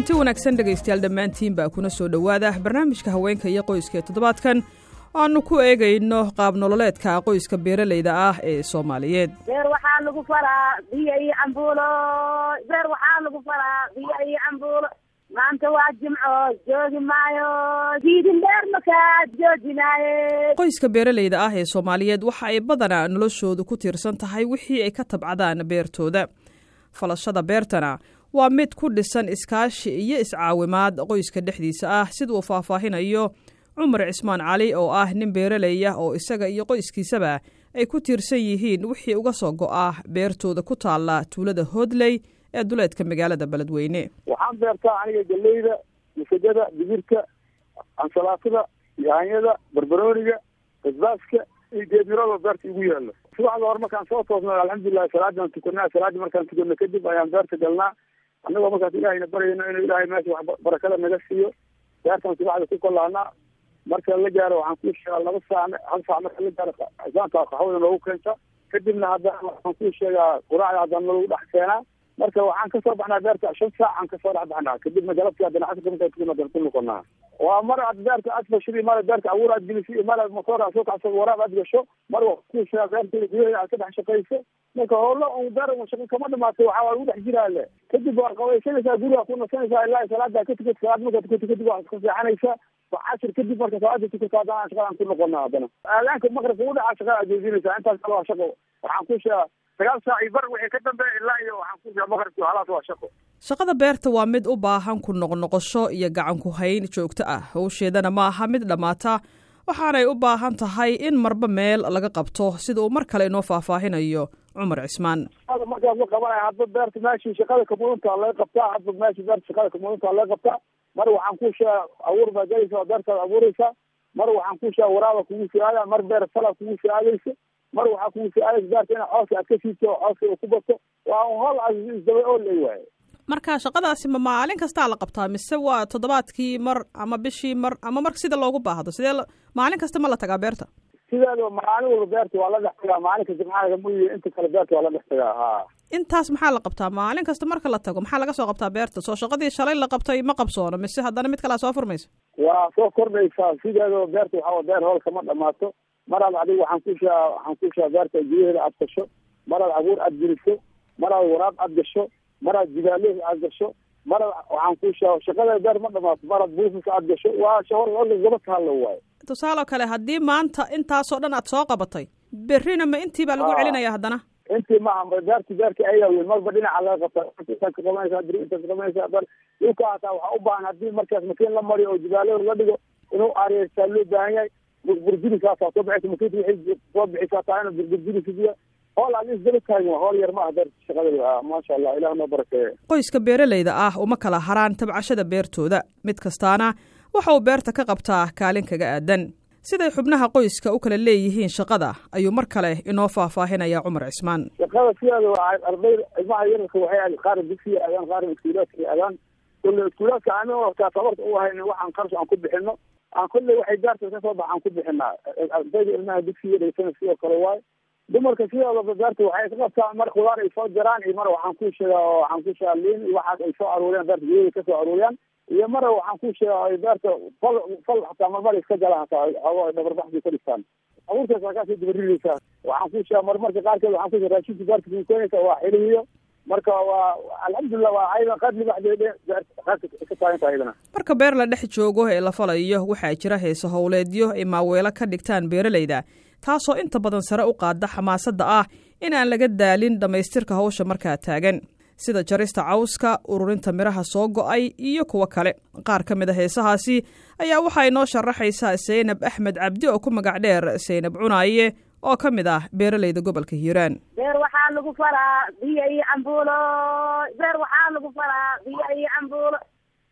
kulanti wanaagsan dhegaystayaal dhammaantiin baa kuna soo dhowaada. Barnaamijka haweenka iyo qoyska ee toddobaadkan aanu ku eegayno qaab nololeedka qoyska beeralayda ah ee soomaaliyeed. Beer waxaa lagu falaa biyo iyo cambuulo. Beer waxaa lagu falaa biyo iyo cambuulo. Maanta waa jimco joogi maayo. Diidin dheer makaa joojinaaye qoyska beeralayda ah ee soomaaliyeed waxa ay badanaa noloshoodu ku tiirsan tahay wixii ay ka tabcadaan beertooda. Falashada beertana waa mid ku dhisan iskaashi iyo iscaawimaad qoyska dhexdiisa ah sida uu faahfaahinayo cumar cismaan cali oo ah nin beeralaya oo isaga iyo qoyskiisaba ay ku tiirsan yihiin wixii uga soo go'ah beertooda ku taalla tuulada hoodley ee duleedka magaalada beledweyne. Waxaan beertaa aniga galeyda masagada digirka ansalaatada yaanyada barbarooniga basbaaska iyo geedmirooda beerta igu yaalo subaxda hore markaan soo toosno alxamdulilahi salaadaan tukanaa salaadii markaan tukano kadib ayaan beerta galnaa annagoo markaas ilaahayna baryayno inuu ilaahay meesha wax barakada naga siiyo beertaan subaxda ku kolaanaa marka la gaaro waxaan kuu sheegaa laba saac hal saac marka la gaaro isaankaa qaxwada noogu keenta kadibna haddana waxaan kuu sheegaa quraacda haddana nalagu dhex keenaa marka waxaan ka soo baxnaa beerta shan saac aan ka soo dhex baxnaa. Kadibna galabtii haddana casirka markaa tukana haddana ku noqonaa waa mar aad beerta aad fashidi mar beerta abuur aad gelisi iyo mar aad motoor aad soo kacso waraab aad gasho mar sheegaa beerteeda gudaheeda aad ka dhex shaqayso. Marka howlo un beer shaqo kama dhamaatay waxaa waa lagu dhex jiraa le kadib waa qabaysanaysaa guriga ku nasanaysaa ilaa salaada ka tukat salaad markaa tukato kadib waa iska seexanaysaa cashir kadib marka salaada tukato haddana shaqadaan ku noqonaa haddana. Aadaanka maqribka u dhaca shaqada aad joojinaysaa intaas kale waa shaqo. Waxaan ku sagaal saac iyo bar wixii ka dambeeya ilaa iyo waxaan ku maqribki halaas waa shaqo. Shaqada beerta waa mid u baahan ku noqnoqosho iyo gacan ku hayn joogto ah. Howsheedana ma aha mid dhammaata waxaanay u baahan tahay in marba meel laga qabto sida uu mar kale inoo faahfaahinayo cumar cismaan. Markaas la qabanaya hadba beerta meeshii shaqada kamuduntaa laga qabtaa hadba meeshii beerta shaqada kamuduntaa laga qabtaa mar waxaan ku sheegaa abuur baa gelaysa beertaad abuuraysaa mar waxaan ku sheegaa waraaba kugu soo aada mar beer salaa kugu soo aadaysa mar waxaa soo aadaysa beerta ina cooska aad ka siibto oo cooska uu ku bato waa un hol isdaba oo waaye marka shaqadaasi ma maalin kastaa la qabtaa mise waa toddobaadkii mar ama bishii mar ama mar sida loogu baahdo? Sidee maalin kasta ma la tagaa beerta? Sideeda maalin walba beerta waa la dhex tagaa maalinka jimcaha muyi inta kale beerta waa la dhex tagaa ha. Intaas maxaa la qabtaa? Maalin kasta marka la tago maxaa laga soo qabtaa beerta? Soo shaqadii shalay la qabtay ma qabsoono mise haddana mid kalea soo furmaysa? Waa soo kordhaysaa sideeda beerta waxaa beer hool kama dhamaato maraad adiga waxaan ku sheegaa waxaan ku sheegaa beerta gudaheeda aad gasho. Maraad abuur aad geliso maraad waraab aad gasho. Maraad jibaaleed aad gasho. Maraad waxaan ku sheega shaqada beer ma dhamaato. Maraad buufis aad gasho. Waa shahor gaba tahallo waayo. Tusaale kale haddii maanta intaasoo dhan aad soo qabatay berrina ma intii baa lagu celinaya haddana? Intii maaha beerti beerti ayaa weyn marba dhinaca laga qabta. Intaad ka qabanaysaa beri intaad ka qabanaysaa bar dhulka hataa waxaa u baahan haddii markaas makiin la mariyo oo jibaalo la dhigo inuu areersaa loo baahan yahay burburjiriskaasaa soo bixisa soo bixisaa taa ina burburjirisiya hool taagin waa hool yar maaha beerta shaqada maasha allah ilah noo barakeeye qoyska beeralayda ah uma kala haraan tabcashada beertooda. Mid kastaana waxa uu beerta ka qabtaa kaalin kaga aadan. Siday xubnaha qoyska u kala leeyihiin shaqada ayuu mar kale inoo faahfaahinaya cumar cismaan. Shaqada sideeda waa arday ilmaha yararka waxay aad qaarna dugsiga aadaan qaarna iskuulaadka aadaan kulle iskuulaadka aan wataa tabarta u hayn waxaan qarash aan ku bixino kulley waxay beerta ka soo bax aan ku bixinaa. Ardayda ilmaha dugsiga dhaysana sidoo kale waayo dumarka sidoodaba beerta waxay ka qabtaa mar khudaar ay soo jaraan iyo mar waxaan ku sheegaa waxaan ku sheegaa liin iyo waxaas ay soo aruuriyaan beerta gudaheda ka soo aruuriyaan iyo mara waxaan ku sheegaa ay beerta fal fal hataa marmar iska galaan hataa xoogo ay dhabarbaxdii ka dhigtaan abuurkaas waa kaasoo dabaridaysaa waxaan ku sheegaa marmarka qaarkeed waxaan ku sheega raashinka beerta kuukeenaysa waa xilihiyo marka waa alxamdulilah waa ayada qaad libaxdeed qaadka ka taagan tahay ayadana marka beer la dhex joogo ee la falayo waxaa jira heese howleedyo ay maaweelo ka dhigtaan beeralayda taasoo inta badan sare u qaada xamaasadda ah in aan laga daalin dhammaystirka hawsha markaa taagan. Sida jarista cawska ururinta midhaha soo go'ay iyo kuwo kale. Qaar ka mid a heesahaasi ayaa waxaa inoo sharaxaysaa saynab axmed cabdi oo ku magac dheer saynab cunaaye oo ka mid ah beeralayda gobolka hiiraan waxaa lagu falaa biyo iyo cambuulo. Beer waxaa lagu falaa biyo iyo cambuulo.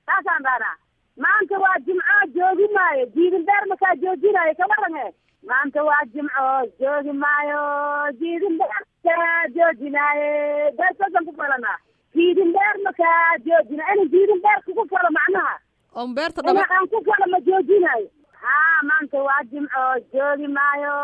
Saasaan dhahnaa maanta waa jimco joogi maayo. Jiidin beer makaa joojinayo kawaranhe maanta waa jimco joogi maayo. Jiidin beer makaa joojinaaye beer sasan ku falanaa. Jiidin beer makaa joojina ina jiidin beer kugu falo macnaha. On beerta ina aan ku falo ma joojinayo haa maanta waa jimco joogi maayo.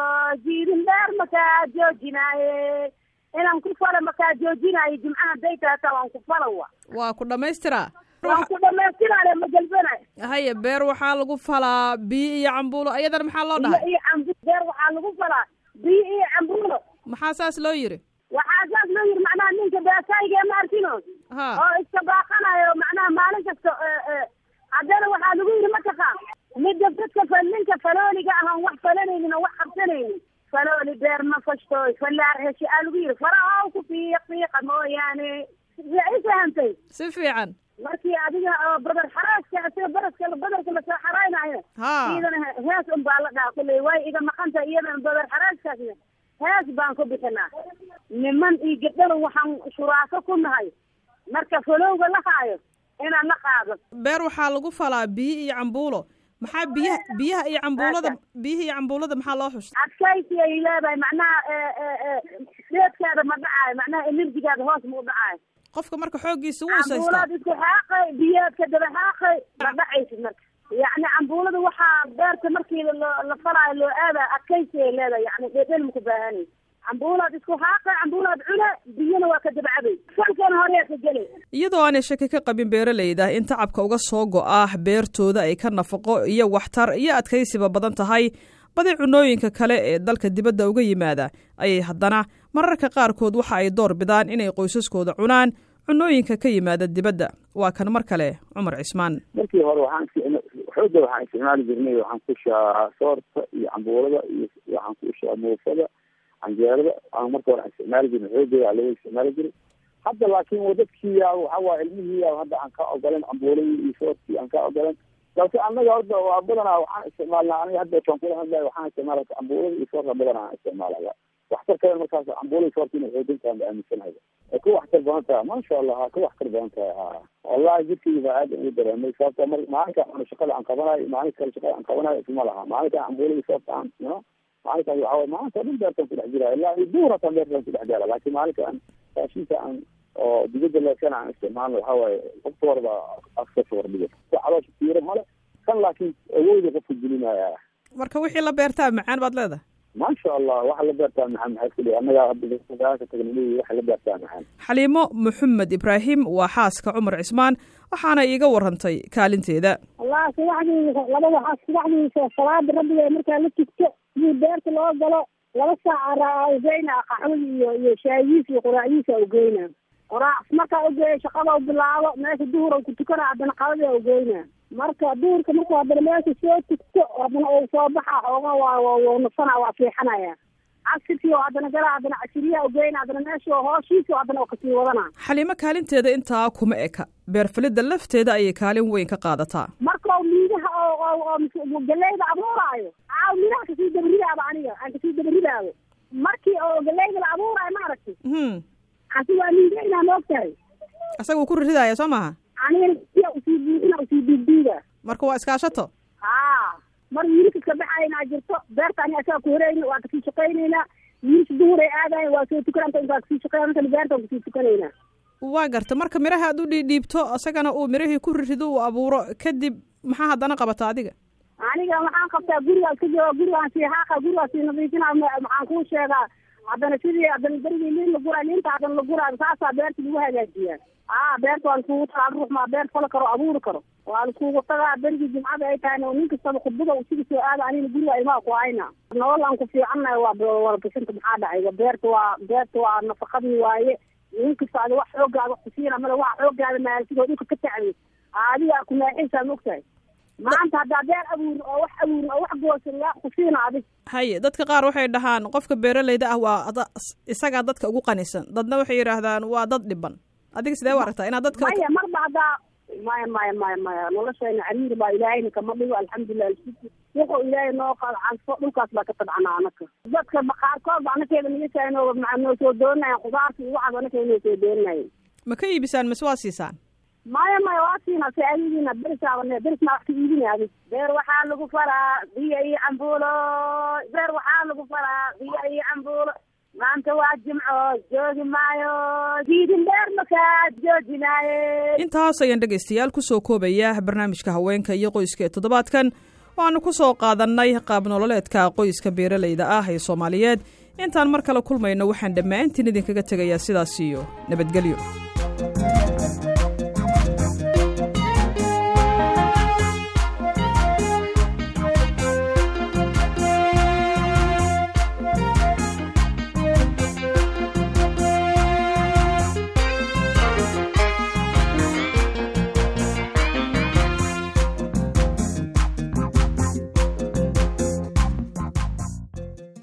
Jiidin beer makaa joojinaaye inaan ku falo makaa joojinaayo jimcaha day taata waan ku falowa waa ku dhammaystiraa waan ku dhamaystiraale ma gelbanayo haye beer waxaa lagu falaa biyo iyo cambuulo ayadana maxaa loo dhahay? Iyo cambuulo beer waxaa lagu falaa biyo iyo cambuulo. Maxaa saas loo yiri? Waxaa saas loo yiri macnaha ninka beesayga ma arkino oo iska baaqanayo macnaha maalin kasta haddana waxaa lagu yidhi mataqaan midda dadka ninka falooliga ahan wax falanaynin oo wax qabsanaynin falooli beer ma fashtoy falaar heshe aa lagu yidhi faraha ku fiiq fiiqa mooyaane i fahantay si fiican markii adiga oo badar xaraaska isaga baraska badarka la soo xaraynaayo ha iyadana hees un baa la dhaha kulley way iga maqanta iyadana badar xaraaskaasna hees baan ku bixinaa niman iyo gabdhada waxaan shuraako ku nahay marka falowga la haayo inaan la qaado beer waxaa lagu falaa biyo iyo cambuulo maxaa biyaha biyaha iyo cambuulada biyaha iyo cambuulada maxaa loo xusta adkaysi ay leedahay macnaha deedkaada ma dhacaayo macnaha enerjigaada hoos ma u dhacaayo qofka marka xooggiisa wuu cambuulaad isku xaaqay biyaadka daba xaaqay ma dhacaysid marka yacni cambuulada waxaa beerta markii la falaayo loo aada adkaysi ay leedahay yani dhedhel maku baahanay cambuulaad isku xaaqay cambuulaad cune biyana waa ka dabcabay salkan horeya ka gelay iyadoo aanay shaki ka qabin beeralayda in tacabka uga soo go'ah beertooda ay ka nafaqo iyo waxtar iyo adkaysiba badan tahay. Badi cunooyinka kale ee dalka dibadda uga yimaada ayay haddana mararka qaarkood waxa ay door bidaan inay qoysaskooda cunaan cunooyinka ka yimaada dibadda. Waa kan mar kale cumar cismaan. Markii hore waxaan xooga waxaan isticmaali jirnay waxaan ku shaa soorta iyo cambuulada iyo waxaan ku shaa muufada canjeerada aan marka hore isticmaali jirnay xoogeeda aa laga isticmaali jiray hadda laakiin wadadkii yaa waxa waa ilmihii hadda aan ka ogolan cambuuladii iyo aan ka ogolan. Laakiin annaga horta waa badanaa waxaan isticmaalnaa aniga hadda kaan kula hadlaya waxaan isticmaala cambuulada iyo soorta badanaa aan isticmaalaya. Waxtar kale markaas cambuulada soorta inay xoojin tahay ba aaminsanahay. Ay waxtar badan tahay maasha allah ku waxtar badan tahay. Ha wallahi jidkayga baa aad ugu dareemay sababta mar maalinka ana shaqada aan qabanayo maalinka kale shaqada aan qabanayo isma laha. Maalinka cambuulada iyo soorta aan no maalinkaas waxa waye maalinta o dhan beertaan ku dhex jiraya ilaa iyo duur hataan beertaan ku dhex jira laakiin maalinka aan raashinka aan oo dibadda leekana aan isticmaalno waxa waaye qofka hore baa askasa wardhiga si caloosha tiiro male kan laakiin awooda qofka gelinaya marka wixii la beertaa macaan baad leedahay maasha allah waxa la beertaa maxaa maxaa dhihi annagaa hadda ka tagnay waxa la beertaa maxaan xaliimo maxamed ibraahim waa xaaska cumar cismaan waxaana iiga warantay kaalinteeda allah subaxdii labada xaas subaxdii salaada rabbiga markaa la tugto sidii beerta loo galo laba saaca ugeyna qaxwadi iyo iyo shaayiis iyo quraacdiisa ugeyna qoraac markaa ugeeya shaqada u bilaabo meesha duhur ku tukana haddana qadada ugeyna marka duhurka markuu haddana meesha soo tugto haddana uu soo baxa xooga waa nafsana waa fiixanaya casirkii oo haddana gala haddana cashiriyaa ugeyna haddana meesha hooshiisa haddana oo ka sii wadana. Xaliimo kaalinteeda intaa kuma eka. Beerfalidda lafteeda ayay kaalin weyn ka qaadataa. Marka miidaha oo oo galeyda abuuraayo aa midaha ka sii dabaridaaba aniga aan ka sii dabaridaabo markii oo galeyda la abuuraayo maaragtay hmm. Asi waa miideynaa maogtahay isaga uu ku riridaya soo maaha? Anigana siya u sii buuxina u sii diigdiiga marka waa iskaashato mar wiilka ka baxaynaa jirto beerta ani asaga ku horeyna waa ka sii shaqaynaynaa wiilka duhuray aadayo waa soo tukananta intaa ka sii shaqeya markana beerta ka sii tukanaynaa waa garta marka miraha aad u dhiidhiibto isagana uu mirihii ku rirido uu abuuro kadib maxaa haddana qabata adiga? Aniga waxaan qabtaa gurigaas ka jooga gurigaan sii xaaqa gurigaas sii nadiifina maxaan kuu sheegaa haddana sidii haddana berigii liin la guraa liinta haddana la guraa saasaa beerta lagu hagaajiyaa aa beerta waa lakugu tagaa ruux maa beer fala karo abuuri karo. Waa lakugu tagaa berigii jimcada ay tahayna nin kastaba khudbada usiga soo aada anina guriga imaa ku hayna. Nolol aan ku fiicannahay waa warbixinta maxaa dhacay beerta waa beerta waa nafaqadii waaye. Nin kasta ada wax xoogaada wax kusiina male wax xoogaada maalsigoo dhulka ka tacday adiga ku naaxaysaa mogtahay maanta haddaa beer abuurin oo wax abuurin oo wax goosan yaa kusiina adig haye dadka qaar waxay dhahaan qofka beeralayda ah waa isagaa dadka ugu qanisan dadna waxay yidhaahdaan waa dad dhiban. Adiga sidee u aragtaa? Inaad dadka maya marba haddaa maya maya maya maya noloshayna cariiri baa ilaahayna kama dhigo alxamdulilah alshukr wuxuu ilaahay noo cadfo dhulkaas baa ka tabcana anaka. Dadka qaarkood ba anakeeda nigashaano maa noo soo dooninayan khudaarta iyo waxaas anaka soo dooninayen ma ka iibisaan mase waa siisaan maya maya waa siina si adigiina berisaabane berisna wax ka iibina adig beer waxaa lagu falaa biyo iyo cambuulo beer waxaa lagu falaa biyo iyo cambuulo maanta waa jimco joogi maayo. Diidin dheer makaa joojinaaye intaas ayaan dhegaystayaal ku soo koobaya barnaamijka haweenka iyo qoyska ee toddobaadkan. Waxaanu ku soo qaadannay qaab nololeedka qoyska beeralayda ah ee soomaaliyeed. Intaan mar kale kulmayno waxaan dhammaantiin idinkaga tegayaa sidaas iyo nabadgelyo